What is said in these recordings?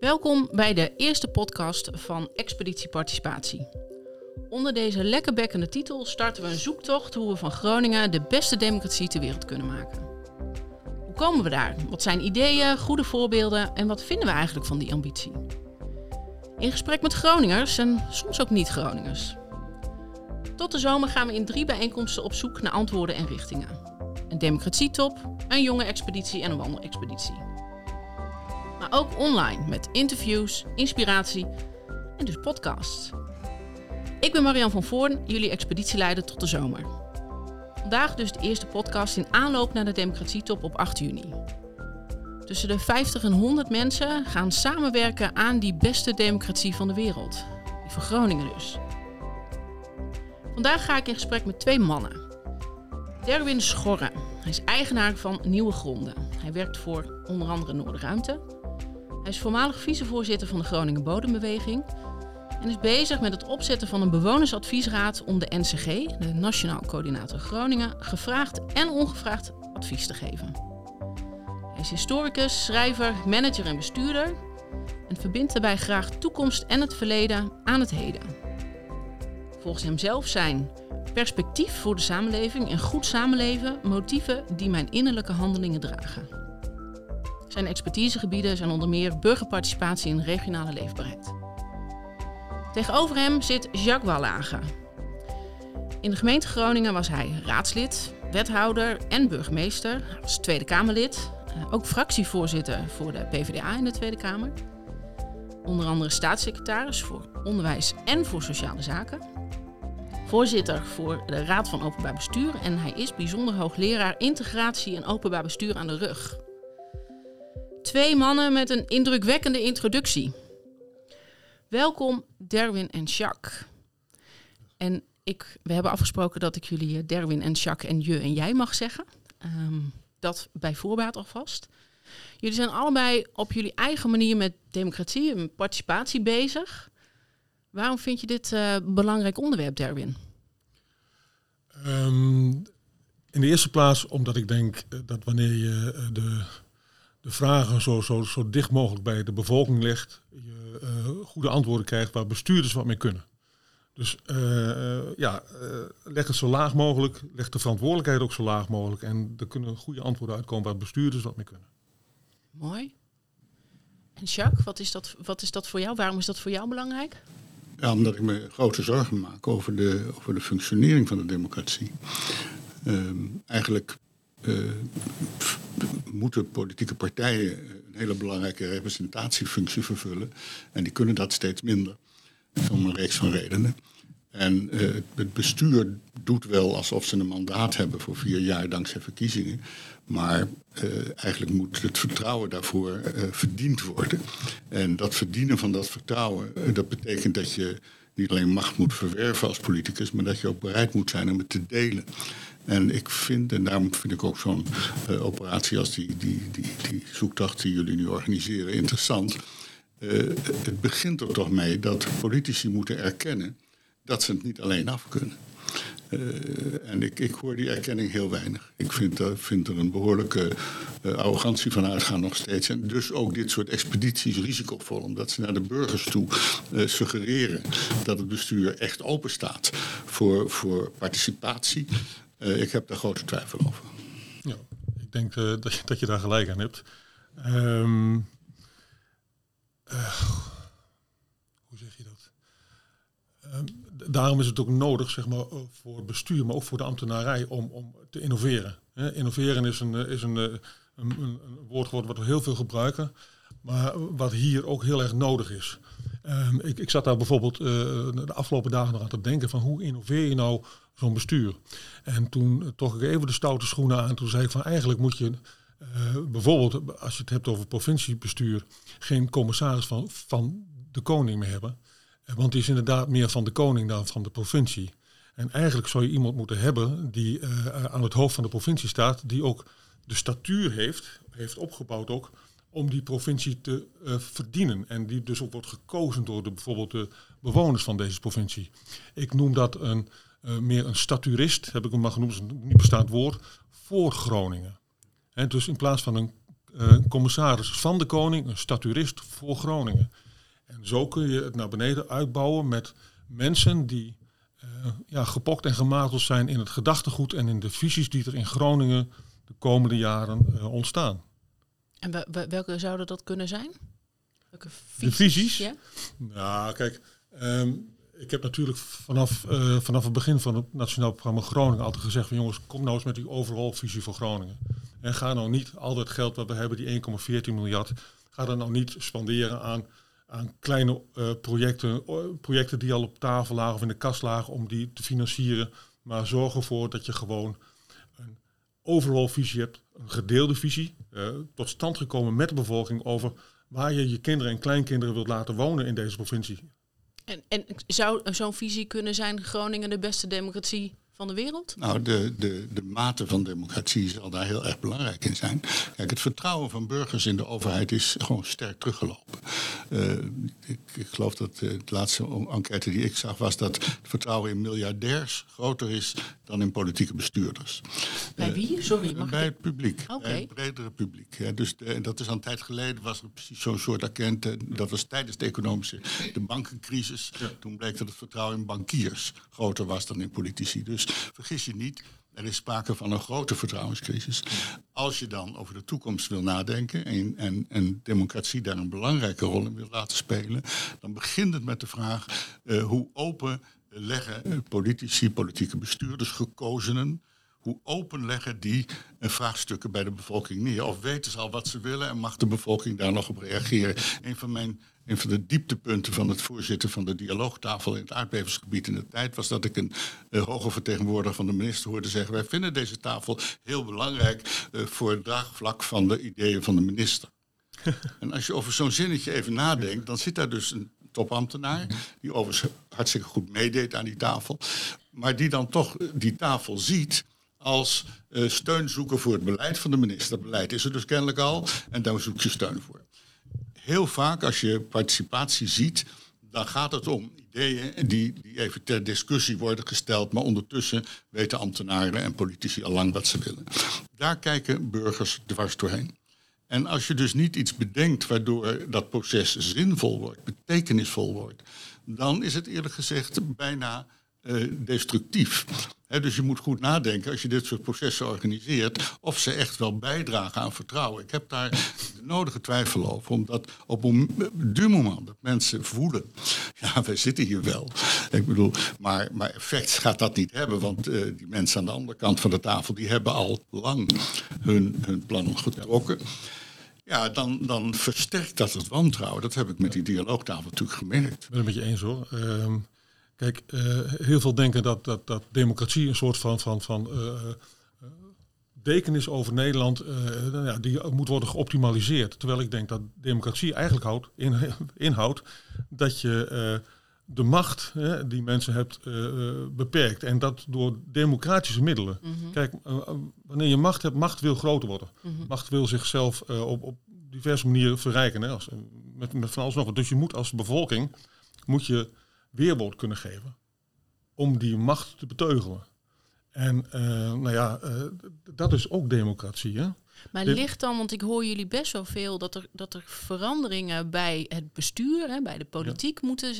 Welkom bij de eerste podcast van Expeditie Participatie. Onder deze lekkerbekkende titel starten we een zoektocht hoe we van Groningen de beste democratie ter wereld kunnen maken. Hoe komen we daar? Wat zijn ideeën, goede voorbeelden en wat vinden we eigenlijk van die ambitie? In gesprek met Groningers en soms ook niet-Groningers. Tot de zomer gaan we in drie bijeenkomsten op zoek naar antwoorden en richtingen. Een democratietop, een jonge expeditie en een wandelexpeditie. Maar ook online met interviews, inspiratie en dus podcasts. Ik ben Marian van Voorn, jullie expeditieleider tot de zomer. Vandaag dus de eerste podcast in aanloop naar de democratietop op 8 juni. Tussen de 50 en 100 mensen gaan samenwerken aan die beste democratie van de wereld. Die van Groningen dus. Vandaag ga ik in gesprek met twee mannen. Derwin Schorre. Hij is eigenaar van Nieuwe Gronden. Hij werkt voor onder andere Noorderruimte. Hij is voormalig vicevoorzitter van de Groningen Bodembeweging. En is bezig met het opzetten van een bewonersadviesraad om de NCG, de Nationaal Coördinator Groningen, gevraagd en ongevraagd advies te geven. Hij is historicus, schrijver, manager en bestuurder en verbindt daarbij graag toekomst en het verleden aan het heden. Volgens hemzelf zijn perspectief voor de samenleving en goed samenleven motieven die mijn innerlijke handelingen dragen. Zijn expertisegebieden zijn onder meer burgerparticipatie en regionale leefbaarheid. Tegenover hem zit Jacques Wallage. In de gemeente Groningen was hij raadslid, wethouder en burgemeester. Hij was Tweede Kamerlid, eh, ook fractievoorzitter voor de PvdA in de Tweede Kamer. Onder andere staatssecretaris voor onderwijs en voor sociale zaken. Voorzitter voor de Raad van Openbaar Bestuur en hij is bijzonder hoogleraar integratie en openbaar bestuur aan de rug. Twee mannen met een indrukwekkende introductie. Welkom Derwin en Jacques. En ik, we hebben afgesproken dat ik jullie eh, Derwin en Jacques en je en jij mag zeggen. Ehm, dat bij voorbaat alvast. Jullie zijn allebei op jullie eigen manier met democratie en participatie bezig. Waarom vind je dit uh, belangrijk onderwerp, Derwin? Um, in de eerste plaats omdat ik denk eh, dat wanneer je de, de vragen zo, zo, zo dicht mogelijk bij de bevolking legt, je uh, goede antwoorden krijgt waar bestuurders wat mee kunnen. Dus uh, ja, leg het zo laag mogelijk, leg de verantwoordelijkheid ook zo laag mogelijk en er kunnen goede antwoorden uitkomen waar bestuurders wat mee kunnen. Mooi. En Jacques, wat is, dat, wat is dat voor jou? Waarom is dat voor jou belangrijk? Ja, omdat ik me grote zorgen maak over de, over de functionering van de democratie. Uh, eigenlijk moeten politieke partijen een hele belangrijke representatiefunctie vervullen. En die kunnen dat steeds minder. Om een reeks van redenen. En uh, het bestuur doet wel alsof ze een mandaat hebben voor vier jaar dankzij verkiezingen. Maar uh, eigenlijk moet het vertrouwen daarvoor verdiend worden. En dat verdienen van dat vertrouwen, dat betekent dat je niet alleen macht moet verwerven als politicus, maar dat je ook bereid moet zijn om het te delen. En ik vind, en daarom vind ik ook zo'n operatie als die, die, die, die zoektocht die jullie nu organiseren interessant. het begint er toch mee dat politici moeten erkennen dat ze het niet alleen af kunnen. Uh, en ik, ik hoor die erkenning heel weinig. Ik vind, uh, vind er een behoorlijke uh, arrogantie van uitgaan nog steeds. En dus ook dit soort expedities risicovol. Omdat ze naar de burgers toe suggereren dat het bestuur echt open staat voor, voor participatie. ik heb daar grote twijfel over. Ja, ik denk dat, je, dat je daar gelijk aan hebt. Um, hoe zeg je dat? Um, daarom is het ook nodig, zeg maar, voor het bestuur, maar ook voor de ambtenarij, om, om te innoveren. innoveren is, een, is een, een, een, woord wat we heel veel gebruiken, maar wat hier ook heel erg nodig is. Um, ik, ik, zat daar bijvoorbeeld de afgelopen dagen nog aan te denken van hoe innoveer je nou zo'n bestuur? En toen toch ik even de stoute schoenen aan. Toen zei ik van eigenlijk moet je bijvoorbeeld, als je het hebt over provinciebestuur, geen commissaris van, van de koning meer hebben. Want die is inderdaad meer van de koning dan van de provincie. En eigenlijk zou je iemand moeten hebben die uh, aan het hoofd van de provincie staat, die ook de statuur heeft, heeft opgebouwd ook, om die provincie te verdienen. En die dus ook wordt gekozen door de, bijvoorbeeld de bewoners van deze provincie. Ik noem dat een, meer een staturist, heb ik hem maar genoemd, is een niet bestaand woord, voor Groningen. En dus in plaats van een commissaris van de koning, een statuurist voor Groningen. En zo kun je het naar beneden uitbouwen met mensen die uh, ja, gepokt en gemateld zijn in het gedachtegoed en in de visies die er in Groningen de komende jaren uh, ontstaan. En welke zouden dat kunnen zijn? Welke visies? De visies? Ja, nou, kijk, um, ik heb natuurlijk vanaf, uh, vanaf het begin van het Nationaal Programma Groningen altijd gezegd van jongens, kom nou eens met die overal visie voor Groningen. En ga nou niet al dat geld wat we hebben, die 1,14 miljard, ga dat nou niet spanderen aan, aan kleine uh, projecten, projecten die al op tafel lagen of in de kast lagen om die te financieren. Maar zorg ervoor dat je gewoon een overal visie hebt, een gedeelde visie, uh, tot stand gekomen met de bevolking over waar je je kinderen en kleinkinderen wilt laten wonen in deze provincie. En, en zou zo'n visie kunnen zijn Groningen de beste democratie van de wereld? Nou, de, de, de mate van democratie zal daar heel erg belangrijk in zijn. Kijk, het vertrouwen van burgers in de overheid is gewoon sterk teruggelopen. Uh, ik, ik, geloof dat uh, de laatste enquête die ik zag was dat het vertrouwen in miljardairs groter is dan in politieke bestuurders. Bij wie? Sorry, mag Bij het publiek, bij het bredere publiek. Ja, dus de, dat is al een tijd geleden, was er precies zo'n soort erkend. Dat was tijdens de economische de bankencrisis. Toen bleek dat het vertrouwen in bankiers groter was dan in politici. Dus vergis je niet, er is sprake van een grote vertrouwenscrisis. Als je dan over de toekomst wil nadenken en, en, en democratie daar een belangrijke rol in wil laten spelen, dan begint het met de vraag uh, hoe open leggen politici, politieke bestuurders, gekozenen, hoe open leggen die vraagstukken bij de bevolking neer? Of weten ze al wat ze willen en mag de bevolking daar nog op reageren? Een van mijn een van de dieptepunten van het voorzitten van de dialoogtafel in het aardbevingsgebied in de tijd was dat ik een uh, hoge vertegenwoordiger van de minister hoorde zeggen: Wij vinden deze tafel heel belangrijk uh, voor het draagvlak van de ideeën van de minister. en als je over zo'n zinnetje even nadenkt, dan zit daar dus een topambtenaar, die overigens hartstikke goed meedeed aan die tafel, maar die dan toch die tafel ziet als uh, steun zoeken voor het beleid van de minister. beleid is er dus kennelijk al en daar zoek je steun voor heel vaak als je participatie ziet, dan gaat het om ideeën die, die even ter discussie worden gesteld, maar ondertussen weten ambtenaren en politici al lang wat ze willen. Daar kijken burgers dwars doorheen. En als je dus niet iets bedenkt waardoor dat proces zinvol wordt, betekenisvol wordt, dan is het eerlijk gezegd bijna uh, destructief dus je moet goed nadenken als je dit soort processen organiseert, of ze echt wel bijdragen aan vertrouwen. Ik heb daar de nodige twijfel over, omdat op du moment dat mensen voelen, ja, wij zitten hier wel. Ik bedoel, maar, maar effect gaat dat niet hebben, want uh, die mensen aan de andere kant van de tafel, die hebben al lang hun, hun plannen getrokken. Ja, dan, dan versterkt dat het wantrouwen. Dat heb ik met die dialoogtafel natuurlijk gemerkt. Ik ben het met je eens hoor. Uh, Kijk, uh, heel veel denken dat, dat, dat democratie een soort van, van, van uh, deken is over Nederland, nou ja, die moet worden geoptimaliseerd. Terwijl ik denk dat democratie eigenlijk houdt, in, inhoudt dat je de macht die mensen hebt beperkt. En dat door democratische middelen. Mhm. Kijk, wanneer je macht hebt, macht wil groter worden. Mhm. Macht wil zichzelf op, op diverse manieren verrijken. Hè, als, met, met van alles nog wat. Dus je moet als bevolking, moet je weerwoord kunnen geven om die macht te beteugelen. En uh, nou ja, uh, dat is ook democratie. Hè? Maar ligt dan, want ik hoor jullie best wel veel dat er, dat er veranderingen bij het bestuur, hè, bij de politiek moeten.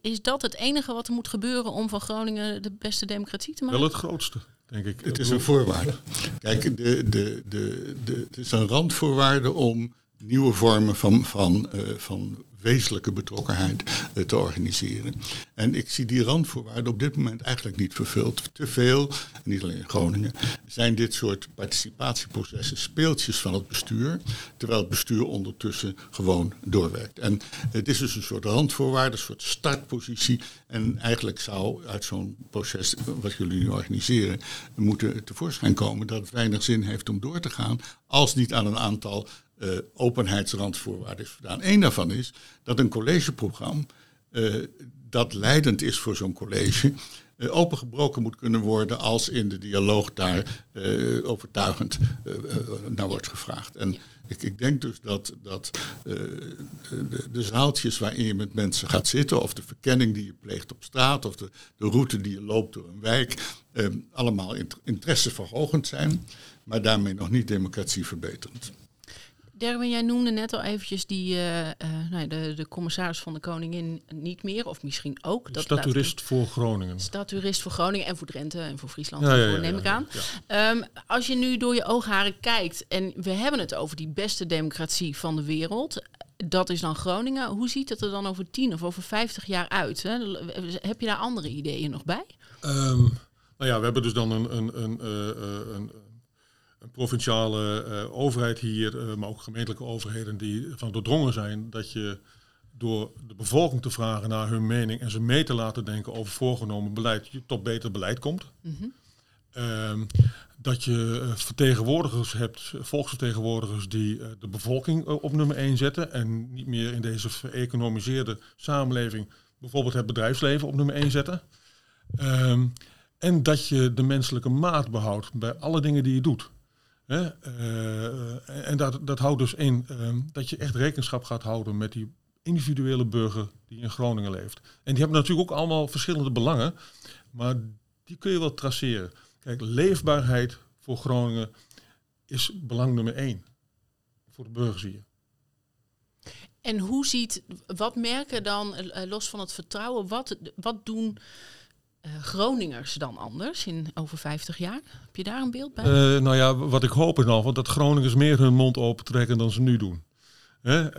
Is dat het enige wat er moet gebeuren om van Groningen de beste democratie te maken? Wel het grootste, denk ik. Het is een voorwaarde. Kijk, de, de, de, de, het is een randvoorwaarde om nieuwe vormen van, van, uh, van wezenlijke betrokkenheid eh, te organiseren. En ik zie die randvoorwaarden op dit moment eigenlijk niet vervuld. Te veel, niet alleen in Groningen, zijn dit soort participatieprocessen speeltjes van het bestuur, terwijl het bestuur ondertussen gewoon doorwerkt. En het is dus een soort randvoorwaarde, een soort startpositie. En eigenlijk zou uit zo'n proces, wat jullie nu organiseren, moeten tevoorschijn komen dat het weinig zin heeft om door te gaan, als niet aan een aantal uh, openheidsrandvoorwaarden is voldaan. Eén daarvan is dat een collegeprogramma uh, dat leidend is voor zo'n college uh, opengebroken moet kunnen worden als in de dialoog daar overtuigend naar wordt gevraagd. En ik, ik, denk dus dat, dat de, de, zaaltjes waarin je met mensen gaat zitten, of de verkenning die je pleegt op straat, of de, de route die je loopt door een wijk, allemaal interesseverhogend zijn, maar daarmee nog niet democratie verbeterend Derwin, jij noemde net al eventjes die, uh, nou, de, de commissaris van de Koningin niet meer, of misschien ook. Dat staturist voor Groningen. Staturist voor Groningen en voor Drenthe en voor Friesland, ja, ja, neem ik aan. Um, als je nu door je oogharen kijkt, en we hebben het over die beste democratie van de wereld, dat is dan Groningen. Hoe ziet het er dan over tien of over vijftig jaar uit? Hè? Heb je daar andere ideeën nog bij? Um, nou ja, we hebben dus dan een, een, een, een een provinciale uh, overheid hier, uh, maar ook gemeentelijke overheden die van doordrongen zijn dat je door de bevolking te vragen naar hun mening en ze mee te laten denken over voorgenomen beleid, je tot beter beleid komt. Mm -hmm. um, dat je uh, vertegenwoordigers hebt, volksvertegenwoordigers die de bevolking op nummer 1 zetten en niet meer in deze geëconomiseerde samenleving bijvoorbeeld het bedrijfsleven op nummer 1 zetten. Um, en dat je de menselijke maat behoudt bij alle dingen die je doet. Uh, en dat, dat houdt dus in uh, dat je echt rekenschap gaat houden met die individuele burger die in Groningen leeft. En die hebben natuurlijk ook allemaal verschillende belangen, maar die kun je wel traceren. Kijk, leefbaarheid voor Groningen is belang nummer één voor de burgers hier. En hoe ziet, wat merken dan, eh, los van het vertrouwen, wat, wat doen uh, Groningers dan anders in over 50 jaar? Heb je daar een beeld bij? Uh, nou ja, wat ik hoop is dan, dat Groningers meer hun mond opentrekken dan ze nu doen. Hè?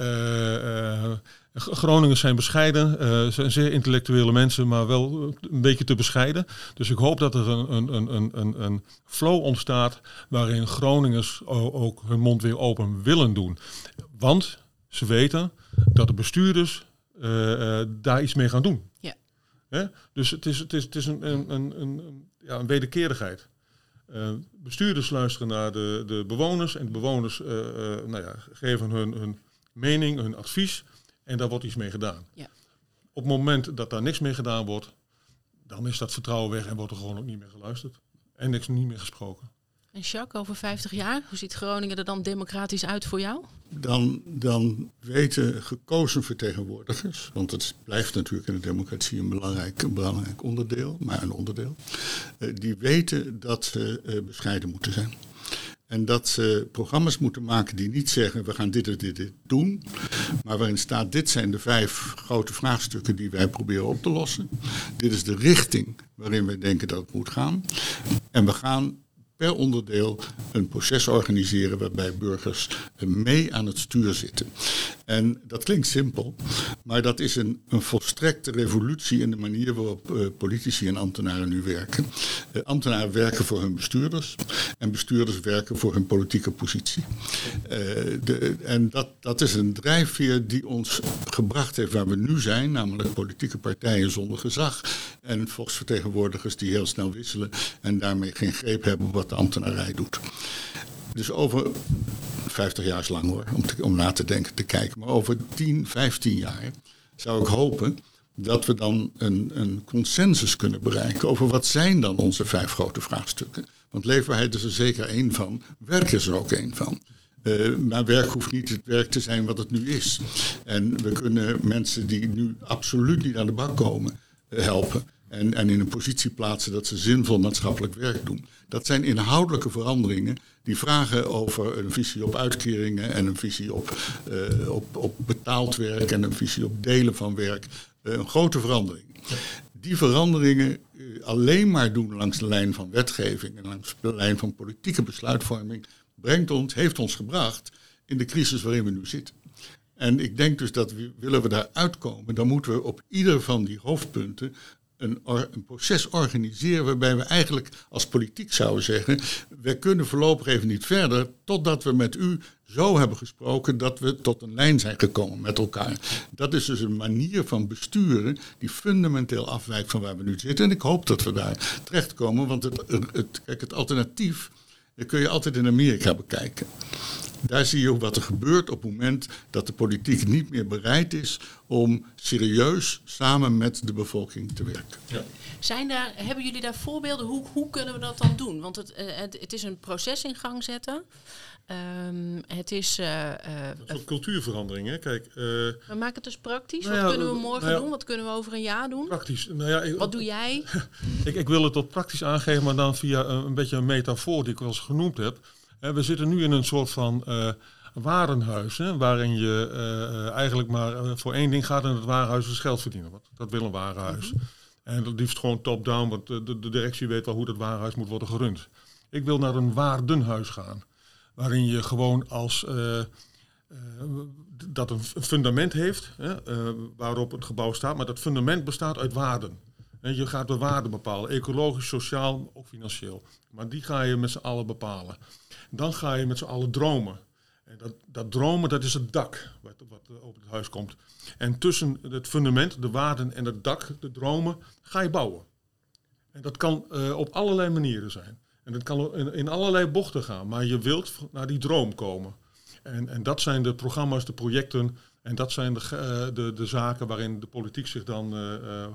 Uh, Groningers zijn bescheiden, zijn zeer intellectuele mensen, maar wel een beetje te bescheiden. Dus ik hoop dat er een, een, een, een, een flow ontstaat waarin Groningers ook hun mond weer open willen doen. Want ze weten dat de bestuurders daar iets mee gaan doen. Ja. Hè? Dus het is, het is, het is een, een, een, een ja, een wederkerigheid. Uh, bestuurders luisteren naar de, de bewoners en de bewoners uh, uh, nou ja, geven hun, hun mening, hun advies en daar wordt iets mee gedaan. Ja. Op het moment dat daar niks mee gedaan wordt, dan is dat vertrouwen weg en wordt er gewoon ook niet meer geluisterd en niks niet meer gesproken. En Jacques, over 50 jaar, hoe ziet Groningen er dan democratisch uit voor jou? Dan, dan weten gekozen vertegenwoordigers, want het blijft natuurlijk in de democratie een belangrijk, belangrijk onderdeel, maar een onderdeel, uh, die weten dat ze uh, bescheiden moeten zijn. En dat ze programma's moeten maken die niet zeggen we gaan dit en dit, dit doen, maar waarin staat dit zijn de vijf grote vraagstukken die wij proberen op te lossen. Dit is de richting waarin wij denken dat het moet gaan. En we gaan onderdeel een proces organiseren waarbij burgers mee aan het stuur zitten. En dat klinkt simpel, maar dat is een, een volstrekte revolutie in de manier waarop uh, politici en ambtenaren nu werken. Uh, ambtenaren werken voor hun bestuurders en bestuurders werken voor hun politieke positie. Uh, de, en dat, dat is een drijfveer die ons gebracht heeft waar we nu zijn, namelijk politieke partijen zonder gezag en volksvertegenwoordigers die heel snel wisselen en daarmee geen greep hebben op wat ambtenarij doet. Dus over 50 jaar is lang hoor, om, te, om na te denken, te kijken. Maar over 10, 15 jaar zou ik hopen dat we dan een, een consensus kunnen bereiken over wat zijn dan onze vijf grote vraagstukken. Want leefbaarheid is er zeker één van, werk is er ook één van. Uh, maar werk hoeft niet het werk te zijn wat het nu is. En we kunnen mensen die nu absoluut niet aan de bak komen uh, helpen. En, en in een positie plaatsen dat ze zinvol maatschappelijk werk doen. Dat zijn inhoudelijke veranderingen die vragen over een visie op uitkeringen en een visie op, uh, op, op betaald werk en een visie op delen van werk. Uh, een grote verandering. Die veranderingen uh, alleen maar doen langs de lijn van wetgeving en langs de lijn van politieke besluitvorming brengt ons, heeft ons gebracht in de crisis waarin we nu zitten. En ik denk dus dat we, willen we daar uitkomen, dan moeten we op ieder van die hoofdpunten een, een, proces organiseren waarbij we eigenlijk als politiek zouden zeggen, we kunnen voorlopig even niet verder totdat we met u zo hebben gesproken dat we tot een lijn zijn gekomen met elkaar. Dat is dus een manier van besturen die fundamenteel afwijkt van waar we nu zitten. En ik hoop dat we daar terechtkomen, want het, het, kijk, het alternatief dat kun je altijd in Amerika bekijken. Daar zie je wat er gebeurt op het moment dat de politiek niet meer bereid is om serieus samen met de bevolking te werken. Ja. Zijn daar, hebben jullie daar voorbeelden? Hoe, hoe kunnen we dat dan doen? Want het, het, het is een proces in gang zetten. Um, het is. Uh, uh, een cultuurverandering, hè? Kijk. Uh, we maken het dus praktisch. Nou ja, Wat kunnen we morgen nou ja, doen? Wat kunnen we over een jaar doen? Praktisch. Nou ja, ik, Wat doe jij? ik, ik wil het tot praktisch aangeven, maar dan via een, een beetje een metafoor die ik al eens genoemd heb. we zitten nu in een soort van warenhuis, hè, waarin je uh, eigenlijk maar voor één ding gaat en het warenhuis is geld verdienen. Want dat wil een warenhuis. Mhm. En dat liefst gewoon top-down, want de, directie weet wel hoe dat warenhuis moet worden gerund. Ik wil naar een waardenhuis gaan, waarin je gewoon als dat een fundament heeft hè, waarop het gebouw staat, maar dat fundament bestaat uit waarden. En je gaat de waarden bepalen, ecologisch, sociaal, ook financieel. Maar die ga je met z'n allen bepalen. Dan ga je met z'n allen dromen. En dat, dat dromen, dat is het dak wat, wat het huis komt. En tussen het fundament, de waarden en het dak, de dromen, ga je bouwen. En dat kan uh, op allerlei manieren zijn. En dat kan in, allerlei bochten gaan. Maar je wilt naar die droom komen. En, en dat zijn de programma's, de projecten. En dat zijn de, uh, de, de zaken waarin de politiek zich dan uh,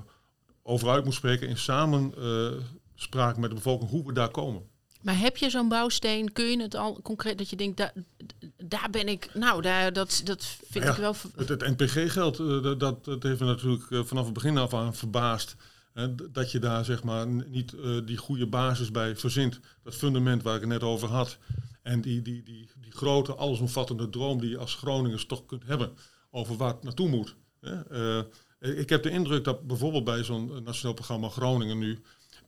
overuit moet spreken in samenspraak met de bevolking hoe we daar komen. Maar heb je zo'n bouwsteen, kun je het al concreet dat je denkt, daar, daar ben ik, nou, daar, dat, dat vind ik wel... Het, het NPG-geld, eh, dat, dat heeft me natuurlijk uh, vanaf het begin af aan verbaasd. dat je daar zeg maar niet uh, die goede basis bij verzint. Dat fundament waar ik het net over had. En die, die, die, die grote, allesomvattende droom die je als Groningers toch kunt hebben over waar het naartoe moet. Ik heb de indruk dat bijvoorbeeld bij zo'n nationaal programma Groningen nu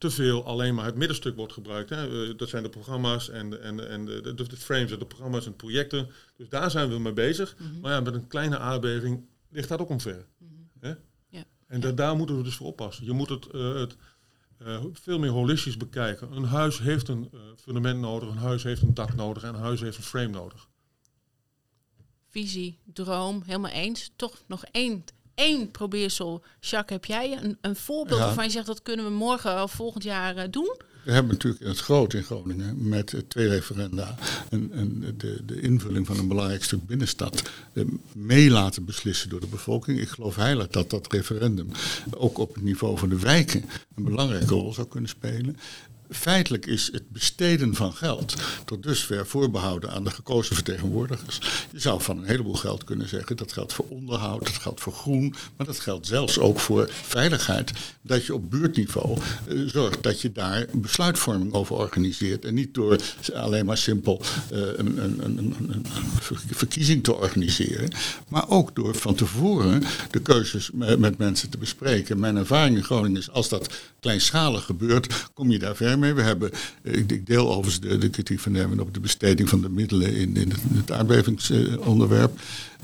te veel alleen maar het middenstuk wordt gebruikt. Hè. Eh, dat zijn de programma's en, de, en, en de, de, de frames, de programma's en projecten. Dus daar zijn we mee bezig. Mhm. Maar ja, met een kleine aardbeving ligt dat ook omver. Mm hè? ja. En daar moeten we dus voor oppassen. Je moet het, uh, het uh, veel meer holistisch bekijken. Een huis heeft een uh, fundament nodig, een huis heeft een dak nodig en een huis heeft een frame nodig. Visie, droom, helemaal eens. Toch nog één één probeersel. Jacques, heb jij een, een voorbeeld ja. waarvan je zegt dat kunnen we morgen of volgend jaar uh, doen? We hebben natuurlijk het groot in Groningen met twee referenda en, en de, de, invulling van een belangrijk stuk binnenstad eh, mee laten beslissen door de bevolking. Ik geloof heilig dat dat referendum ook op het niveau van de wijken een belangrijke rol zou kunnen spelen feitelijk is het besteden van geld tot dusver voorbehouden aan de gekozen vertegenwoordigers. Je zou van een heleboel geld kunnen zeggen dat geldt voor onderhoud, dat geldt voor groen, maar dat geldt zelfs ook voor veiligheid. Dat je op buurtniveau uh, zorgt dat je daar besluitvorming over organiseert en niet door alleen maar simpel uh, een, een, een, een, verkiezing te organiseren, maar ook door van tevoren de keuzes met, met mensen te bespreken. Mijn ervaring in Groningen is als dat kleinschalig gebeurt, kom je daar ver we hebben, eh, ik, deel overigens de, de kritiek van op de besteding van de middelen in, in het, aardbevingsonderwerp.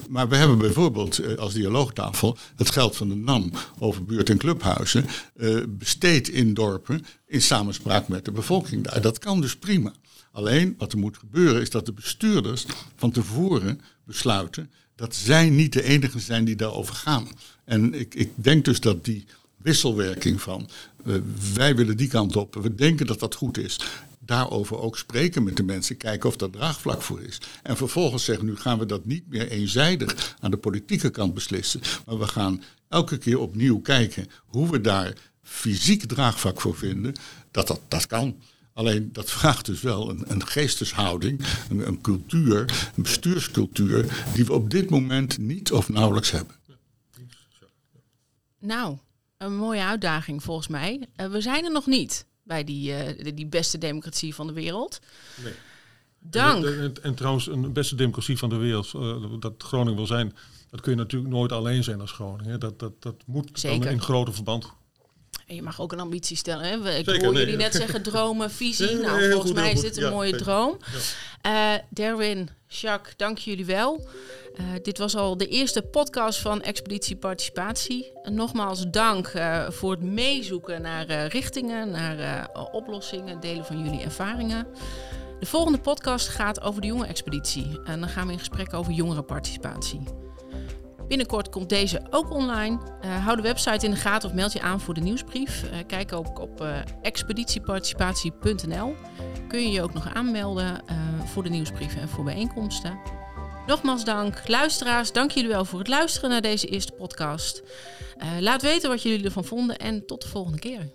Maar we hebben bijvoorbeeld eh, als dialoogtafel het geld van de NAM over buurt- en clubhuizen uh, besteed in dorpen in samenspraak met de bevolking daar. Dat kan dus prima. Alleen wat er moet gebeuren is dat de bestuurders van tevoren besluiten dat zij niet de enigen zijn die daarover gaan. En ik, ik denk dus dat die wisselwerking van wij willen die kant op, we denken dat dat goed is. Daarover ook spreken met de mensen, kijken of dat draagvlak voor is. En vervolgens zeggen, nu gaan we dat niet meer eenzijdig aan de politieke kant beslissen. Maar we gaan elke keer opnieuw kijken hoe we daar fysiek draagvlak voor vinden. Dat dat, dat kan. Alleen dat vraagt dus wel een, een geesteshouding, een, een, cultuur, een bestuurscultuur, die we op dit moment niet of nauwelijks hebben. Nou, een mooie uitdaging volgens mij. Uh, we zijn er nog niet bij die, uh, die beste democratie van de wereld. Nee. Dank. En, en, trouwens, een beste democratie van de wereld, uh, dat Groningen wil zijn, dat kun je natuurlijk nooit alleen zijn als Groningen. Dat, dat, dat moet Zeker. dan in grote verband. En je mag ook een ambitie stellen. Hè? Ik Zeker, hoor nee. jullie net zeggen dromen, visie. nou, volgens mij is dit een mooie droom. Ja. Derwin, Jacques, dank jullie wel. Uh, dit was al de eerste podcast van Expeditie Participatie. En nogmaals dank uh, voor het meezoeken naar uh, richtingen, naar oplossingen, delen van jullie ervaringen. De volgende podcast gaat over de jonge expeditie. En dan gaan we in gesprek over jongerenparticipatie. Binnenkort komt deze ook online. hou de website in de gaten of meld je aan voor de nieuwsbrief. kijk ook op expeditieparticipatie.nl. Kun je je ook nog aanmelden voor de nieuwsbrieven en voor bijeenkomsten. Nogmaals dank. Luisteraars, dank jullie wel voor het luisteren naar deze eerste podcast. Laat weten wat jullie ervan vonden en tot de volgende keer.